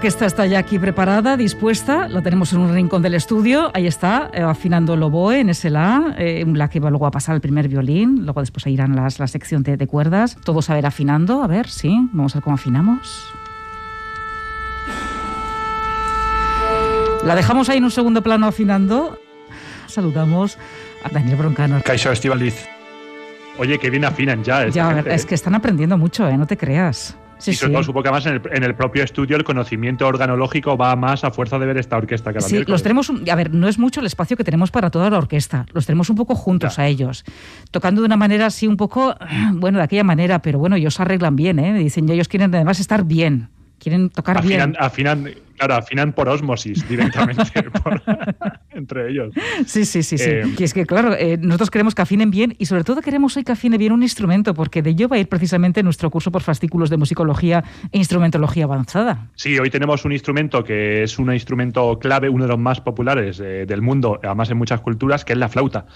Orquesta está ya aquí preparada, dispuesta. La tenemos en un rincón del estudio. Ahí está, eh, afinando el oboe en ese la, eh, un la que va luego a pasar el primer violín. Luego después irán las, la sección de, de cuerdas. Todos a ver afinando. A ver, sí. Vamos a ver cómo afinamos. La dejamos ahí en un segundo plano afinando. Saludamos a Daniel Broncano. Caixo Estivaliz. Oye, que bien afinan ya. esta Ya, gente, es ¿eh? que están aprendiendo mucho, ¿eh? No te creas. Sí, y sobre sí. todo supongo que además en el, en el propio estudio el conocimiento organológico va más a fuerza de ver esta orquesta cada Sí, miércoles. los tenemos, un- a ver, no es mucho el espacio que tenemos para toda la orquesta, los tenemos un poco juntos Ya. a ellos, tocando de una manera así un poco, bueno, de aquella manera, pero bueno, ellos arreglan bien, ¿eh? Dicen, ellos quieren además estar bien, quieren tocar Afinan, bien. afinan, claro, afinan por osmosis directamente por- entre ellos. Sí, sí, sí, sí. Eh, y es que, claro, eh, nosotros queremos que afinen bien y sobre todo queremos hoy que afine bien un instrumento, porque de ello va a ir precisamente nuestro curso por fascículos de musicología e instrumentología avanzada. Sí, hoy tenemos un instrumento que es un instrumento clave, uno de los más populares eh, del mundo, además en muchas culturas, que es la flauta.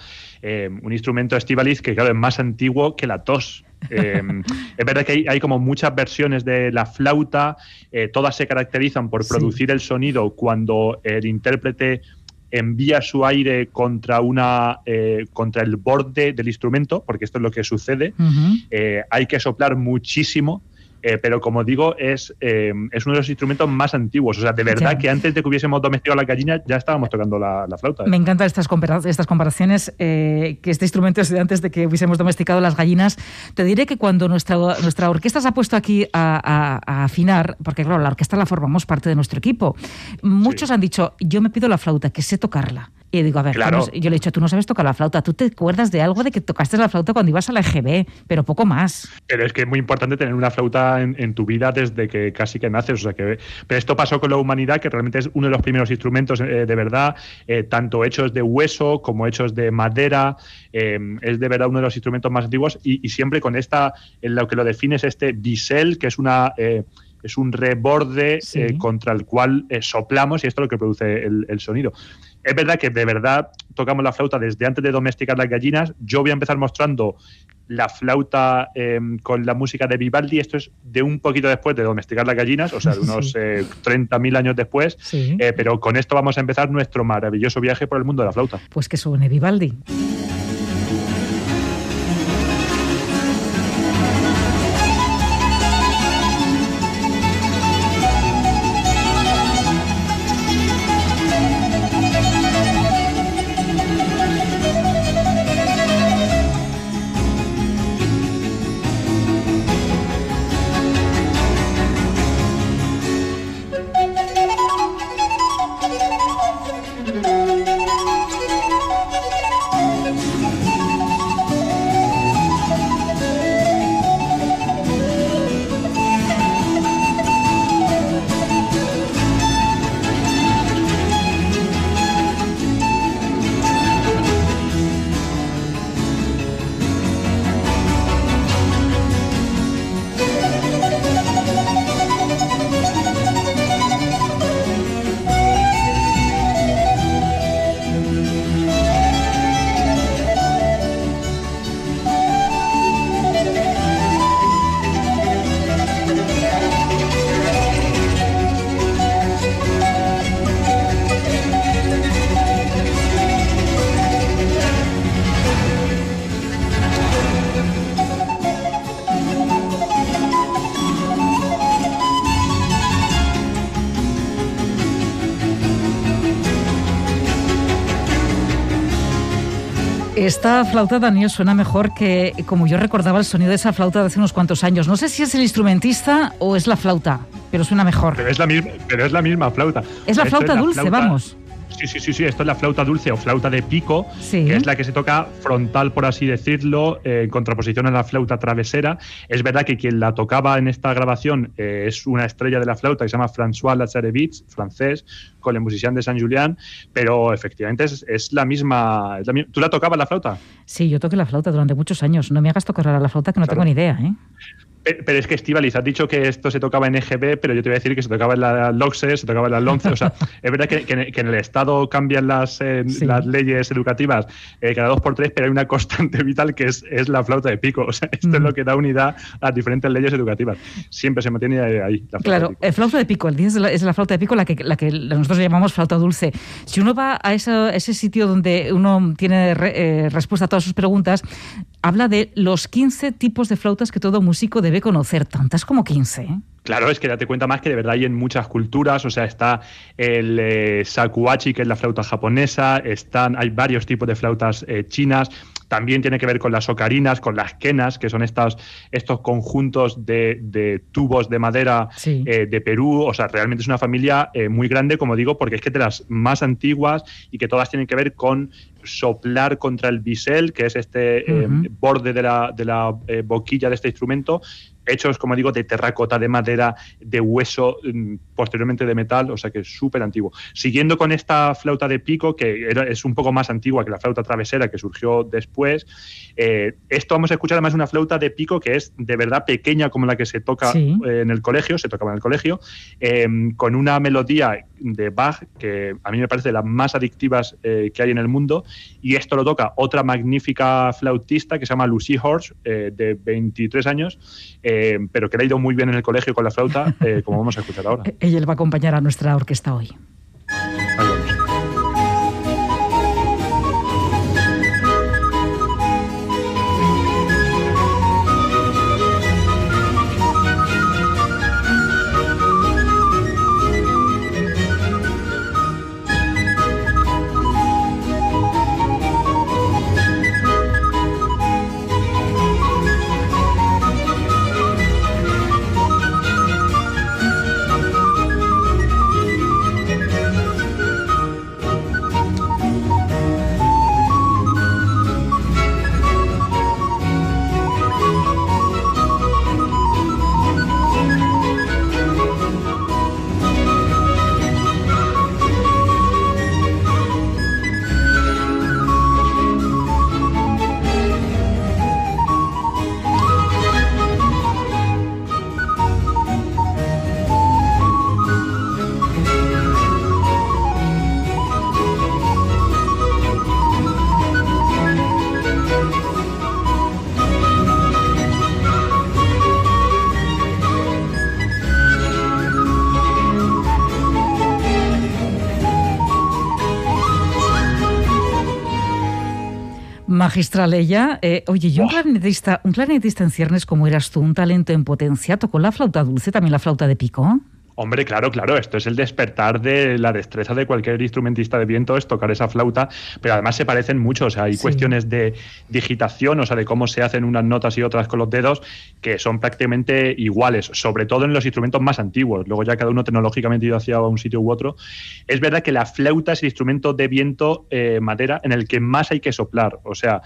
Eh, un instrumento estivaliz que, claro, es más antiguo que la tos. Eh, es verdad que hay, hay como muchas versiones de la flauta, eh, todas se caracterizan por Sí. producir el sonido cuando el intérprete envía su aire contra una eh, contra el borde del instrumento, porque esto es lo que sucede. Eh, hay que soplar muchísimo, eh, pero como digo, es, eh, es uno de los instrumentos más antiguos. O sea, de verdad Ya. que antes de que hubiésemos domesticado la gallina ya estábamos tocando la, la flauta. ¿eh? Me encantan estas, compara- estas comparaciones, que este instrumento es de antes de que hubiésemos domesticado las gallinas. Te diré que cuando nuestra, nuestra orquesta se ha puesto aquí a, a- a afinar, porque claro, la orquesta la formamos parte de nuestro equipo, muchos han dicho, yo me pido la flauta, que sé tocarla. Y digo, a ver, Claro. tú no- yo le he dicho, tú no sabes tocar la flauta, tú te acuerdas de algo de que tocaste la flauta cuando ibas a la EGB, pero poco más. Pero es que es muy importante tener una flauta en, en tu vida desde que casi que naces. O sea que, pero esto pasó con la humanidad, que realmente es uno de los primeros instrumentos eh, de verdad, eh, tanto hechos de hueso como hechos de madera. eh, es de verdad uno de los instrumentos más antiguos y, y siempre con esta, en lo que lo define es este bisel, que es una. eh, es un reborde Sí. eh, contra el cual eh, soplamos y esto es lo que produce el, el sonido. Es verdad que de verdad tocamos la flauta desde antes de domesticar las gallinas. Yo voy a empezar mostrando la flauta eh, con la música de Vivaldi. Esto es de un poquito después de domesticar las gallinas, o sea, de unos Sí. eh, 30.000 años después. Sí. Eh, pero con esto vamos a empezar nuestro maravilloso viaje por el mundo de la flauta. Pues que suene Vivaldi. Esta flauta, Daniel, suena mejor que como yo recordaba el sonido de esa flauta de hace unos cuantos años. No sé si es el instrumentista o es la flauta, pero suena mejor. Pero es la misma, pero es la misma flauta. Es la flauta dulce, vamos. Sí, sí, sí, sí, esto es la flauta dulce o flauta de pico, que es la que se toca frontal, por así decirlo, eh, en contraposición a la flauta travesera. Es verdad que quien la tocaba en esta grabación eh, es una estrella de la flauta que se llama François Lazarevitz, francés, con el musician de San Julián, pero efectivamente es, la misma, ¿Tú la tocabas la flauta? Sí, yo toqué la flauta durante muchos años. No me hagas tocar a la flauta que no tengo ni idea, ¿eh? Pero es que Estivalis, has dicho que esto se tocaba en EGB, pero yo te voy a decir que se tocaba en la LOXE, se tocaba en la LONCE. O sea, es verdad que, en el Estado cambian las, eh, las leyes educativas eh, cada dos por tres, pero hay una constante vital que es, es la flauta de pico. O sea, esto es lo mm. que da unidad a las diferentes leyes educativas. Siempre se mantiene ahí. La flauta claro, de pico. el flauta de pico, el es la, es la flauta de pico la que, la que nosotros llamamos flauta dulce. Si uno va a ese, ese sitio donde uno tiene eh, respuesta a todas sus preguntas, habla de los 15 tipos de flautas que todo músico debe conocer, tantas como 15. ¿eh? Claro, es que date cuenta más que de verdad hay en muchas culturas, o sea, está el eh, sakuachi, que es la flauta japonesa, están, hay varios tipos de flautas eh, chinas, también tiene que ver con las ocarinas, con las quenas, que son estos, estos conjuntos de, tubos de madera de Perú, o sea, realmente es una familia muy grande, como digo, porque es que de las más antiguas y que todas tienen que ver con soplar contra el bisel, que es este eh, borde de la, de la eh, boquilla de este instrumento, hechos, como digo, de terracota, de madera, de hueso, mm, posteriormente de metal, o sea que es súper antiguo. Siguiendo con esta flauta de pico, que es un poco más antigua que la flauta travesera que surgió después, eh, esto vamos a escuchar además una flauta de pico que es de verdad pequeña como la que se toca en el colegio, se tocaba en el colegio, con una melodía de Bach, que a mí me parece de las más adictivas que hay en el mundo, y esto lo toca otra magnífica flautista que se llama Lucy Horse, eh, de 23 años, eh, pero que le ha ido muy bien en el colegio con la flauta, como vamos a escuchar ahora. Ella va a acompañar a nuestra orquesta hoy. Magistral ella. Eh, oye, y un clarinetista, un clarinetista en ciernes como eras tú, un talento en potencia, ¿tocó la flauta dulce, también la flauta de pico? Hombre, claro, claro, esto es el despertar de la destreza de cualquier instrumentista de viento, es tocar esa flauta, pero además se parecen mucho, o sea, hay cuestiones de digitación, o sea, de cómo se hacen unas notas y otras con los dedos, que son prácticamente iguales, sobre todo en los instrumentos más antiguos, luego ya cada uno tecnológicamente ido hacia un sitio u otro. Es verdad que la flauta es el instrumento de viento eh, madera en el que más hay que soplar, o sea,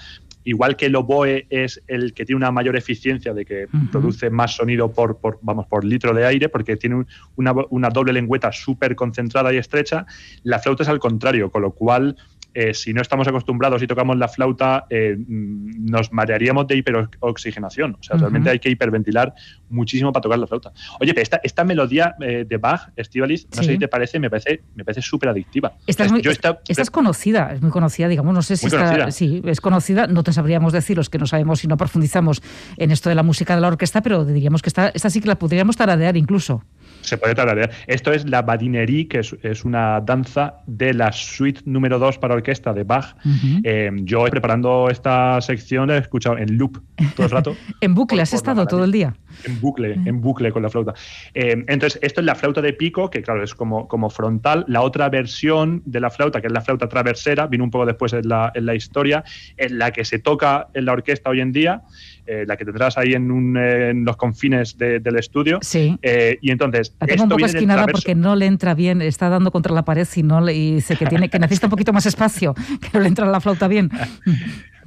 igual que el oboe es el que tiene una mayor eficiencia de que produce más sonido por, vamos, por litro de aire, porque tiene una, una doble lengüeta súper concentrada y estrecha, la flauta es al contrario, con lo cual eh, si no estamos acostumbrados y tocamos la flauta, eh, mm, nos marearíamos de hiperoxigenación. O sea, realmente hay que hiperventilar muchísimo para tocar la flauta. Oye, esta, esta melodía eh, de Bach, Estivalis, no sé si te parece, me parece, me parece súper adictiva. Esta es, es conocida, es muy conocida, digamos, no sé si está, sí, es conocida, no te sabríamos decir los que no sabemos si no profundizamos en esto de la música de la orquesta, pero diríamos que esta, esta sí que la podríamos taradear incluso se puede tararear. Esto es la badinerie, que es, una danza de la suite número 2 para orquesta de Bach. Eh, yo preparando esta sección he escuchado en loop todo el rato. en bucle, has estado todo el día. En bucle, en bucle con la flauta. Eh, entonces, esto es la flauta de pico, que claro, es como, como frontal. La otra versión de la flauta, que es la flauta traversera, vino un poco después en la, en la historia, en la que se toca en la orquesta hoy en día. Eh, la que tendrás ahí en, los confines del estudio. Sí. Eh, y entonces, La tengo un poco esquinada porque no le entra bien, está dando contra la pared y, no y dice que, tiene, que necesita un poquito más espacio, que no le entra la flauta bien.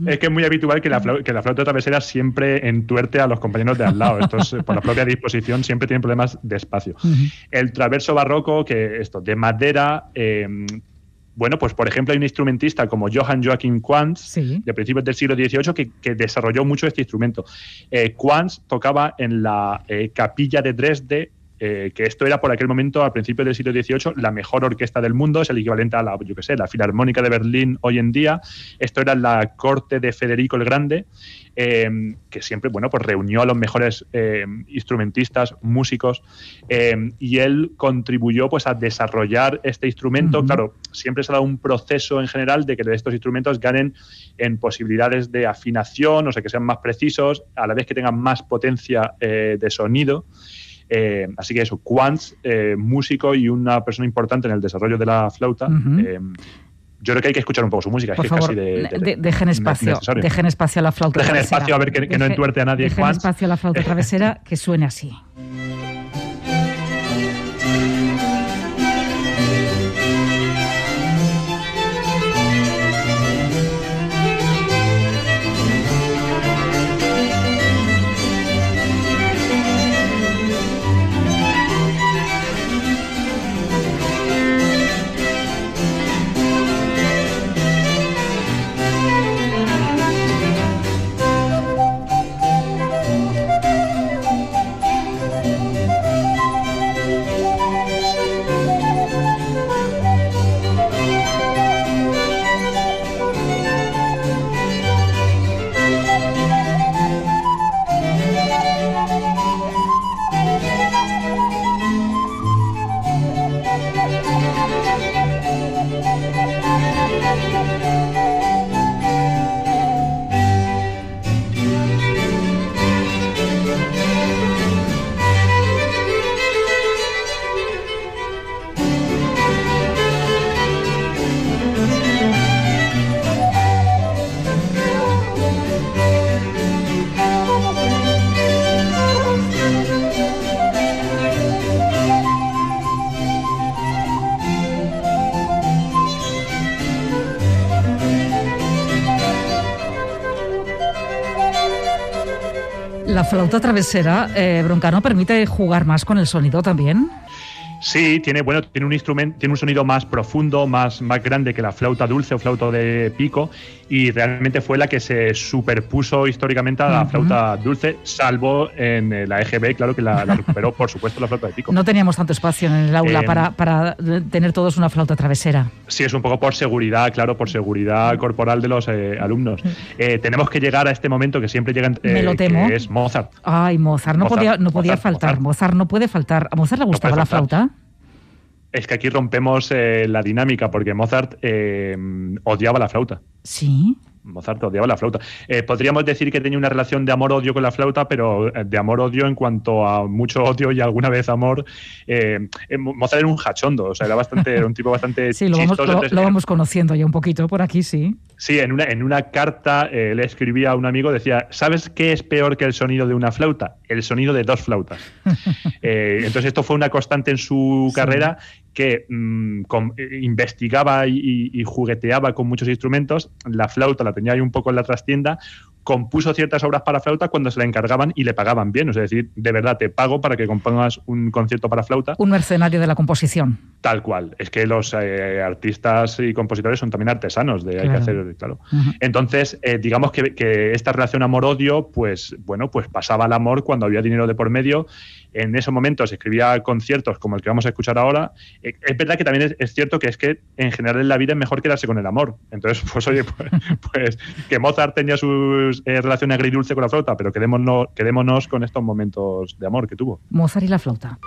Es que es muy habitual que la, flauta, que la flauta travesera siempre entuerte a los compañeros de al lado. Estos, por la propia disposición, siempre tienen problemas de espacio. El traverso barroco, que esto, de madera, eh, bueno, pues por ejemplo hay un instrumentista como Johann Joachim Quantz, de principios del siglo XVIII, que, desarrolló mucho este instrumento. Eh, Quantz tocaba en la eh, capilla de Dresde eh, que esto era por aquel momento, al principio del siglo XVIII, la mejor orquesta del mundo, es el equivalente a la, yo que sé, la Filarmónica de Berlín hoy en día. Esto era la corte de Federico el Grande, eh, que siempre, bueno, pues reunió a los mejores eh, instrumentistas, músicos, y él contribuyó pues a desarrollar este instrumento. Claro, siempre se ha dado un proceso en general de que estos instrumentos ganen en posibilidades de afinación, o sea, que sean más precisos, a la vez que tengan más potencia de sonido. Eh, así que eso, Quantz, eh, músico y una persona importante en el desarrollo de la flauta. Eh, yo creo que hay que escuchar un poco su música. Por favor, dejen espacio, dejen espacio a la flauta dejen espacio a ver que, no entuerte a nadie. Dejen espacio a la flauta travesera que suene así. La flauta travesera, eh, Broncano, permite jugar más con el sonido también. Sí, tiene, bueno, tiene un instrumento, tiene un sonido más profundo, más, más grande que la flauta dulce o flauta de pico, y realmente fue la que se superpuso históricamente a la flauta dulce, salvo en eh, la EGB, claro que la, recuperó, por supuesto, la flauta de pico. No teníamos tanto espacio en el aula em, para, para, tener todos una flauta travesera. Sí, es un poco por seguridad, claro, por seguridad corporal de los eh, alumnos. Eh, tenemos que llegar a este momento que siempre llegan, Me lo temo. que es Mozart. Ay, Mozart, no podía, no podía faltar. Mozart. no puede faltar. ¿A Mozart le gustaba la flauta? Es que aquí rompemos eh, la dinámica porque Mozart eh, odiaba la flauta. Sí. Mozart odiaba la flauta. Eh, podríamos decir que tenía una relación de amor-odio con la flauta, pero de amor-odio en cuanto a mucho odio y alguna vez amor. Mozart era un hachondo, o sea, era, bastante, un tipo bastante Sí, lo, vamos, lo, vamos, conociendo ya un poquito por aquí, sí. Sí, en una, en una carta le escribía a un amigo, decía, ¿sabes qué es peor que el sonido de una flauta? El sonido de dos flautas. entonces esto fue una constante en su carrera que mm, investigaba y, jugueteaba con muchos instrumentos. La flauta la tenía ahí un poco en la trastienda, compuso ciertas obras para flauta cuando se la encargaban y le pagaban bien. Es decir, de verdad, te pago para que compongas un concierto para flauta. Un mercenario de la composición. Tal cual. Es que los eh, artistas y compositores son también artesanos de hay que hacer, claro. Entonces, eh, digamos que, que, esta relación amor-odio, pues, bueno, pues pasaba al amor cuando había dinero de por medio en esos momentos escribía conciertos como el que vamos a escuchar ahora. Eh, es verdad que también es, cierto que es que en general en la vida es mejor quedarse con el amor. Entonces, pues oye, pues, pues que Mozart tenía su eh, relación agridulce con la flauta, pero quedémonos, quedémonos con estos momentos de amor que tuvo. Mozart y la flauta.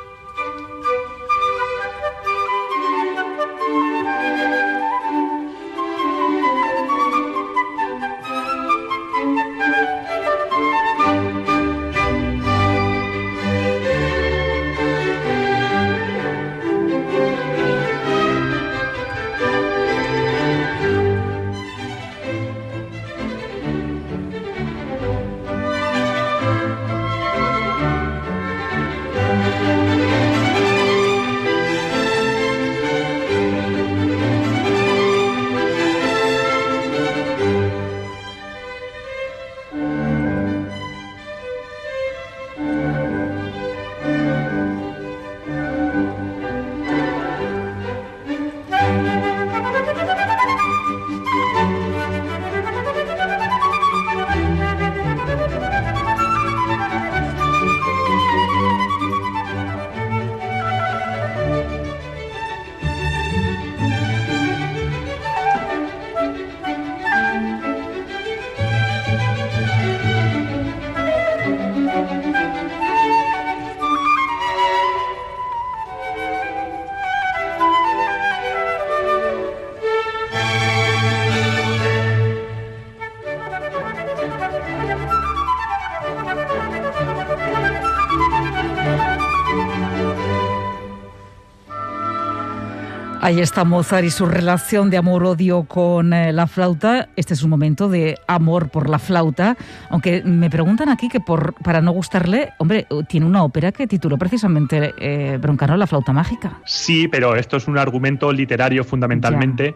Ahí está Mozart y su relación de amor-odio con eh, la flauta. Este es un momento de amor por la flauta. Aunque me preguntan aquí que por, para no gustarle, hombre, tiene una ópera que tituló precisamente eh, Broncano La flauta mágica. Sí, pero esto es un argumento literario fundamentalmente.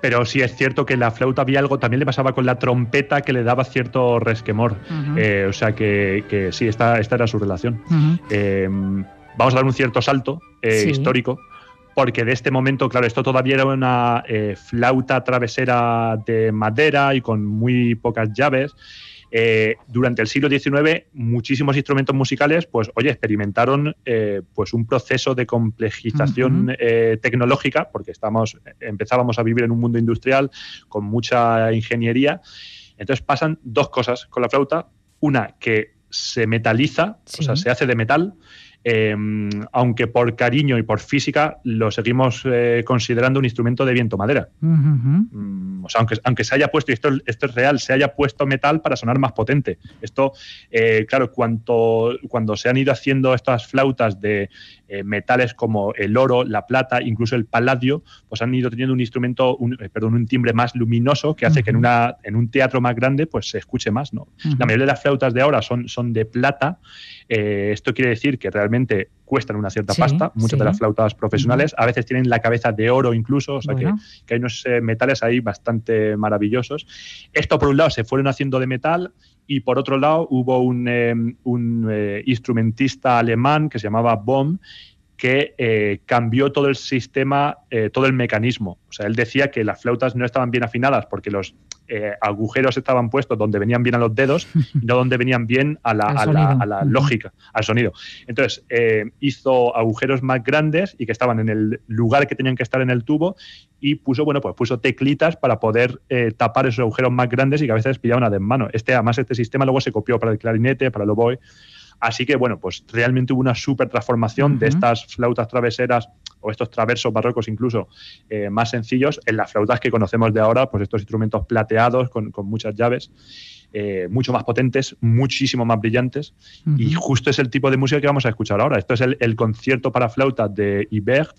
Pero sí es cierto que la flauta había algo, también le pasaba con la trompeta que le daba cierto resquemor. Eh, o sea que, sí, esta, esta era su relación. vamos a dar un cierto salto histórico porque de este momento, claro, esto todavía era una eh, flauta travesera de madera y con muy pocas llaves. Eh, durante el siglo XIX, muchísimos instrumentos musicales, pues, oye, experimentaron eh, pues un proceso de complejización tecnológica, porque estamos, empezábamos a vivir en un mundo industrial con mucha ingeniería. Entonces pasan dos cosas con la flauta. Una, que se metaliza, o sea, se hace de metal, Em, aunque por cariño y por física lo seguimos eh, considerando un instrumento de viento madera. Mm, o sea, aunque, aunque se haya puesto, y esto, esto, es real, se haya puesto metal para sonar más potente. Esto, eh, claro, cuanto, cuando se han ido haciendo estas flautas de eh, metales como el oro, la plata, incluso el paladio, pues han ido teniendo un instrumento, un, perdón, un timbre más luminoso que hace que en, una, en un teatro más grande pues se escuche más. ¿no? La mayoría de las flautas de ahora son, son de plata eh, esto quiere decir que realmente cuestan una cierta pasta, muchas de las flautas profesionales, a veces tienen la cabeza de oro incluso, o sea que, hay unos eh, metales ahí bastante maravillosos. Esto por un lado se fueron haciendo de metal y por otro lado hubo un, eh, instrumentista alemán que se llamaba Bohm que cambió todo el sistema, todo el mecanismo. O sea, él decía que las flautas no estaban bien afinadas porque los eh, agujeros estaban puestos donde venían bien a los dedos y no donde venían bien a la, lógica, al sonido. Entonces, eh, hizo agujeros más grandes y que estaban en el lugar que tenían que estar en el tubo y puso, bueno, pues puso teclitas para poder eh, tapar esos agujeros más grandes y que a veces pillaban a desmano. Este, además, este sistema luego se copió para el clarinete, para el oboe. Así que, bueno, pues realmente hubo una súper transformación de estas flautas traveseras o estos traversos barrocos incluso eh, más sencillos en las flautas que conocemos de ahora, pues estos instrumentos plateados con, muchas llaves. Eh, mucho más potentes, muchísimo más brillantes. Y justo es el tipo de música que vamos a escuchar ahora. Esto es el, concierto para flauta de Ibert,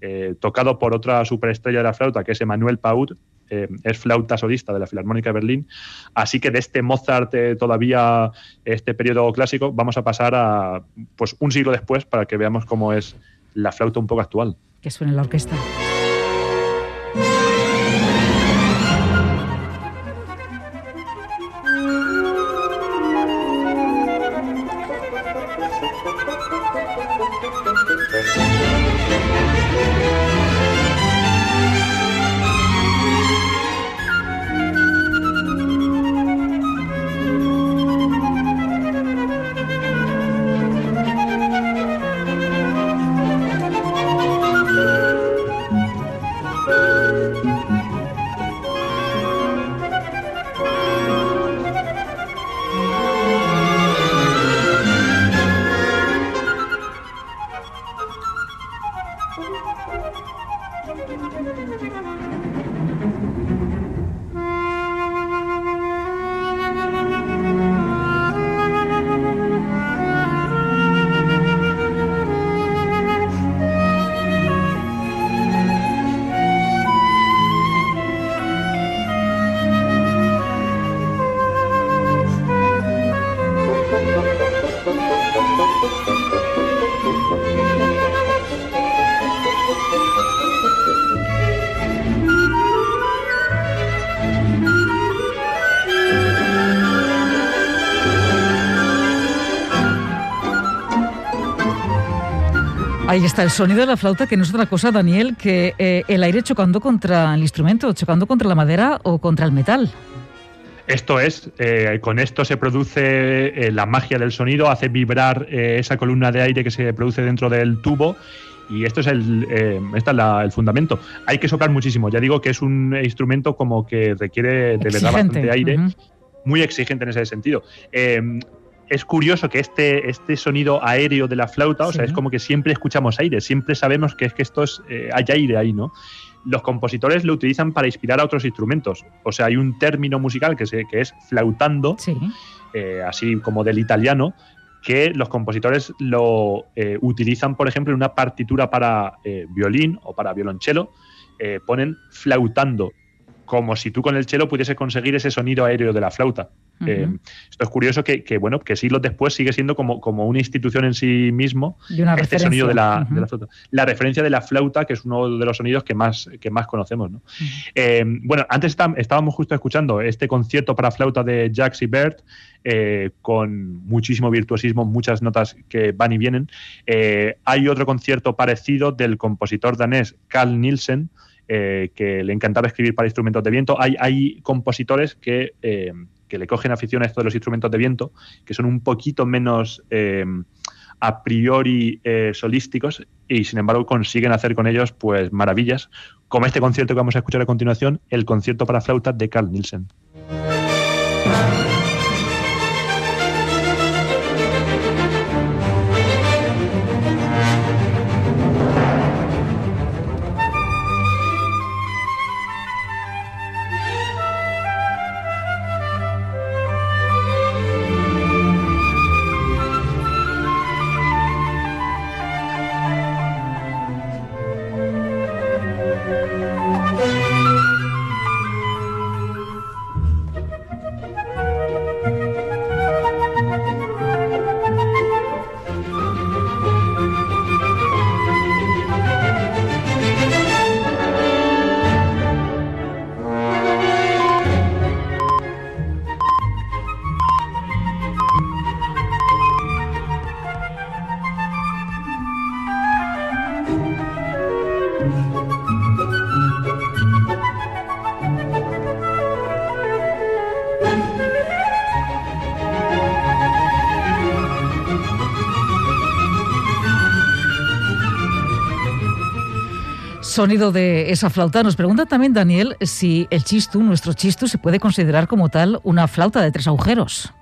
eh, tocado por otra superestrella de la flauta, que es Emmanuel Paut, es flauta solista de la Filarmónica de Berlín. Así que de este Mozart todavía, este periodo clásico, vamos a pasar a pues, un siglo después para que veamos cómo es la flauta un poco actual. Que suene la orquesta. Ahí está el sonido de la flauta, que no es otra cosa, Daniel, que eh, el aire chocando contra el instrumento, chocando contra la madera o contra el metal. Esto es, eh, con esto se produce eh, la magia del sonido, hace vibrar esa columna de aire que se produce dentro del tubo y esto es el, este es el fundamento. Hay que soplar muchísimo. Ya digo que es un instrumento como que requiere de verdad bastante aire, muy exigente en ese sentido es curioso que este, este sonido aéreo de la flauta, o sea, es como que siempre escuchamos aire, siempre sabemos que es que esto es, eh, hay aire ahí, ¿no? Los compositores lo utilizan para inspirar a otros instrumentos. O sea, hay un término musical que, se, que es flautando, eh, así como del italiano, que los compositores lo eh, utilizan, por ejemplo, en una partitura para violín o para violonchelo, ponen flautando, como si tú con el chelo pudieses conseguir ese sonido aéreo de la flauta. Eh, esto es curioso que, bueno, que siglos después sigue siendo como, como una institución en sí mismo este sonido de la, flauta. La referencia de la flauta, que es uno de los sonidos que más, que más conocemos. Eh, bueno, antes estábamos justo escuchando este concierto para flauta de Jacques Ibert, eh, con muchísimo virtuosismo, muchas notas que van y vienen. hay otro concierto parecido del compositor danés Carl Nielsen, eh, que le encantaba escribir para instrumentos de viento. Hay, compositores que, eh, que, le cogen afición a esto de los instrumentos de viento, que son un poquito menos eh, a priori solísticos y sin embargo consiguen hacer con ellos pues maravillas, como este concierto que vamos a escuchar a continuación, el concierto para flauta de Carl Nielsen. Sonido de esa flauta. Nos pregunta también Daniel si el chistu, nuestro chistu, se puede considerar como tal una flauta de tres agujeros.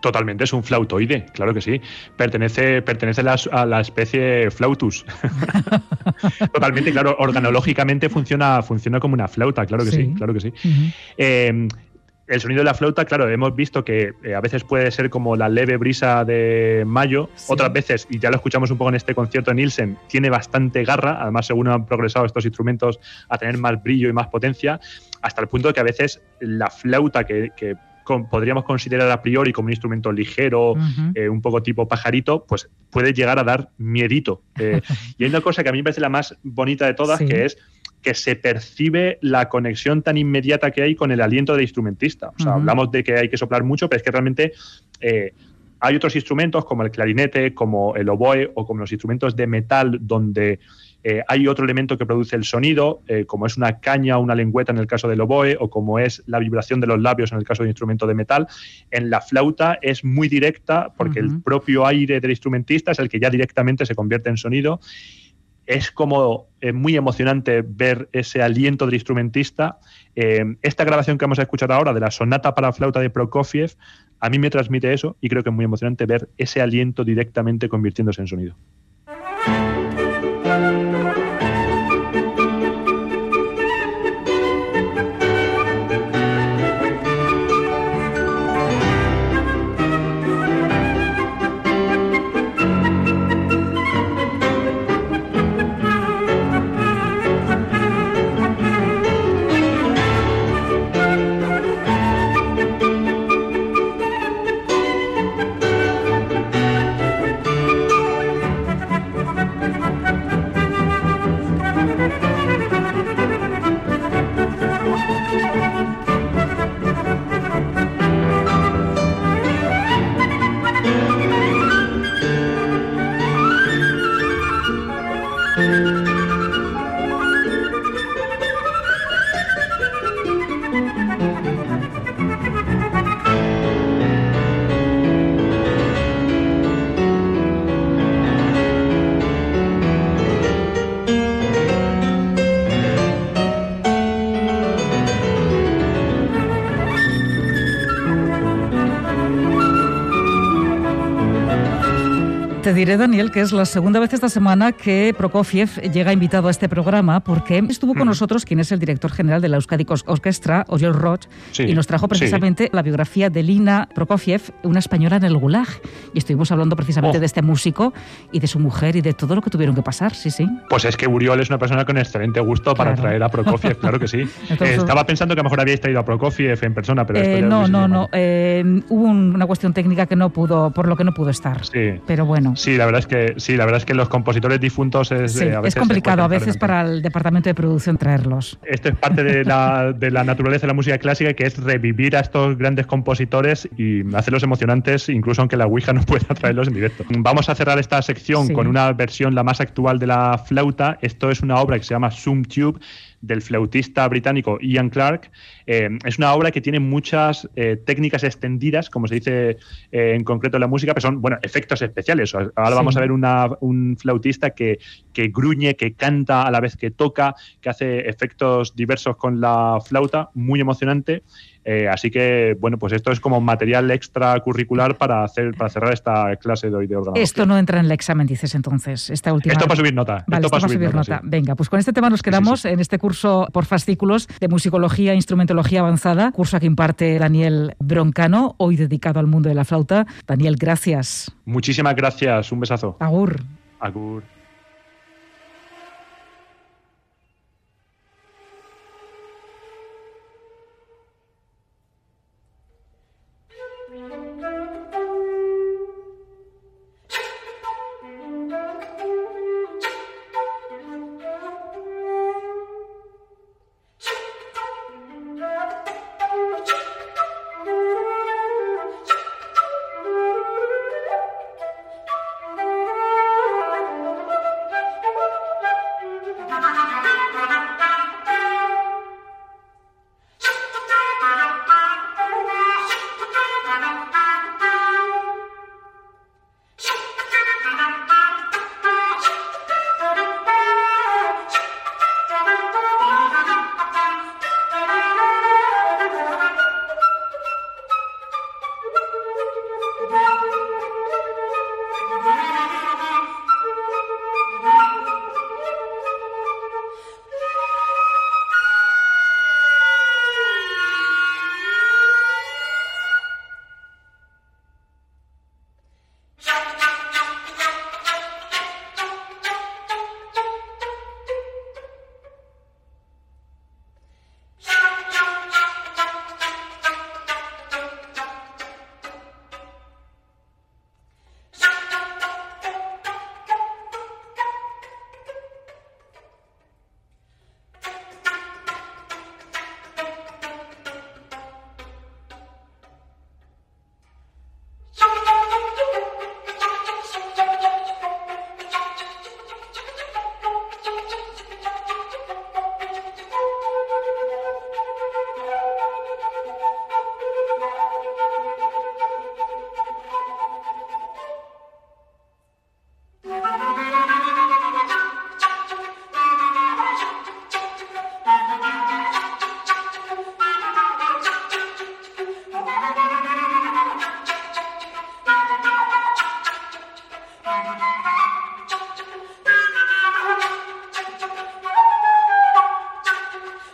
Totalmente, es un flautoide, claro que sí. Pertenece, pertenece a la especie flautus. Totalmente, claro, organológicamente funciona, funciona como una flauta, claro que sí, claro que sí el sonido de la flauta, claro, hemos visto que eh, a veces puede ser como la leve brisa de mayo, otras veces, y ya lo escuchamos un poco en este concierto de Nielsen, tiene bastante garra, además según han progresado estos instrumentos a tener más brillo y más potencia, hasta el punto de que a veces la flauta que, podríamos considerar a priori como un instrumento ligero, eh, un poco tipo pajarito, pues puede llegar a dar miedito. Eh, y hay una cosa que a mí me parece la más bonita de todas, que es que se percibe la conexión tan inmediata que hay con el aliento del instrumentista. O sea, hablamos de que hay que soplar mucho, pero es que realmente eh, hay otros instrumentos como el clarinete, como el oboe o como los instrumentos de metal donde eh, hay otro elemento que produce el sonido, eh, como es una caña o una lengüeta en el caso del oboe, o como es la vibración de los labios en el caso de un instrumento de metal. En la flauta es muy directa porque el propio aire del instrumentista es el que ya directamente se convierte en sonido es como eh, muy emocionante ver ese aliento del instrumentista. Eh, esta grabación que vamos a escuchar ahora de la sonata para flauta de Prokofiev, a mí me transmite eso y creo que es muy emocionante ver ese aliento directamente convirtiéndose en sonido. Te diré, Daniel, que es la segunda vez esta semana que Prokofiev llega invitado a este programa porque estuvo con nosotros quien es el director general de la Euskadi Orquestra, Oriol Roch, y nos trajo precisamente la biografía de Lina Prokofiev, una española en el Gulag. Y estuvimos hablando precisamente oh. de este músico y de su mujer y de todo lo que tuvieron que pasar, sí, sí. Pues es que Uriol es una persona con excelente gusto para traer a Prokofiev, claro que sí. Eh, estaba pensando que a lo mejor habíais traído a Prokofiev en persona, pero... Eh, no, no, no, eh, hubo una cuestión técnica que no pudo, por lo que no pudo estar. Sí. Pero bueno. Sí, la verdad es que sí, la verdad es que los compositores difuntos es, es complicado a veces para el departamento de producción traerlos. Esto es parte de la, de la naturaleza de la música clásica, que es revivir a estos grandes compositores y hacerlos emocionantes, incluso aunque la Ouija no pueda traerlos en directo. Vamos a cerrar esta sección con una versión la más actual de la flauta. Esto es una obra que se llama Zoom Tube del flautista británico Ian Clark. Eh, es una obra que tiene muchas eh, técnicas extendidas, como se dice eh, en concreto en la música, pero son bueno, efectos especiales. Ahora vamos a ver un flautista que, que gruñe, que canta a la vez que toca, que hace efectos diversos con la flauta, muy emocionante. Eh, así que, bueno, pues esto es como material extracurricular para hacer para cerrar esta clase de hoy de órgano. Esto no entra en el examen, dices entonces, esta última. Esto para subir nota. esto para subir, nota. Venga, pues con este tema nos quedamos en este curso por fascículos de musicología e instrumentología avanzada, curso que imparte Daniel Broncano, hoy dedicado al mundo de la flauta. Daniel, gracias. Muchísimas gracias, un besazo. Agur. Agur.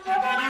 Come on.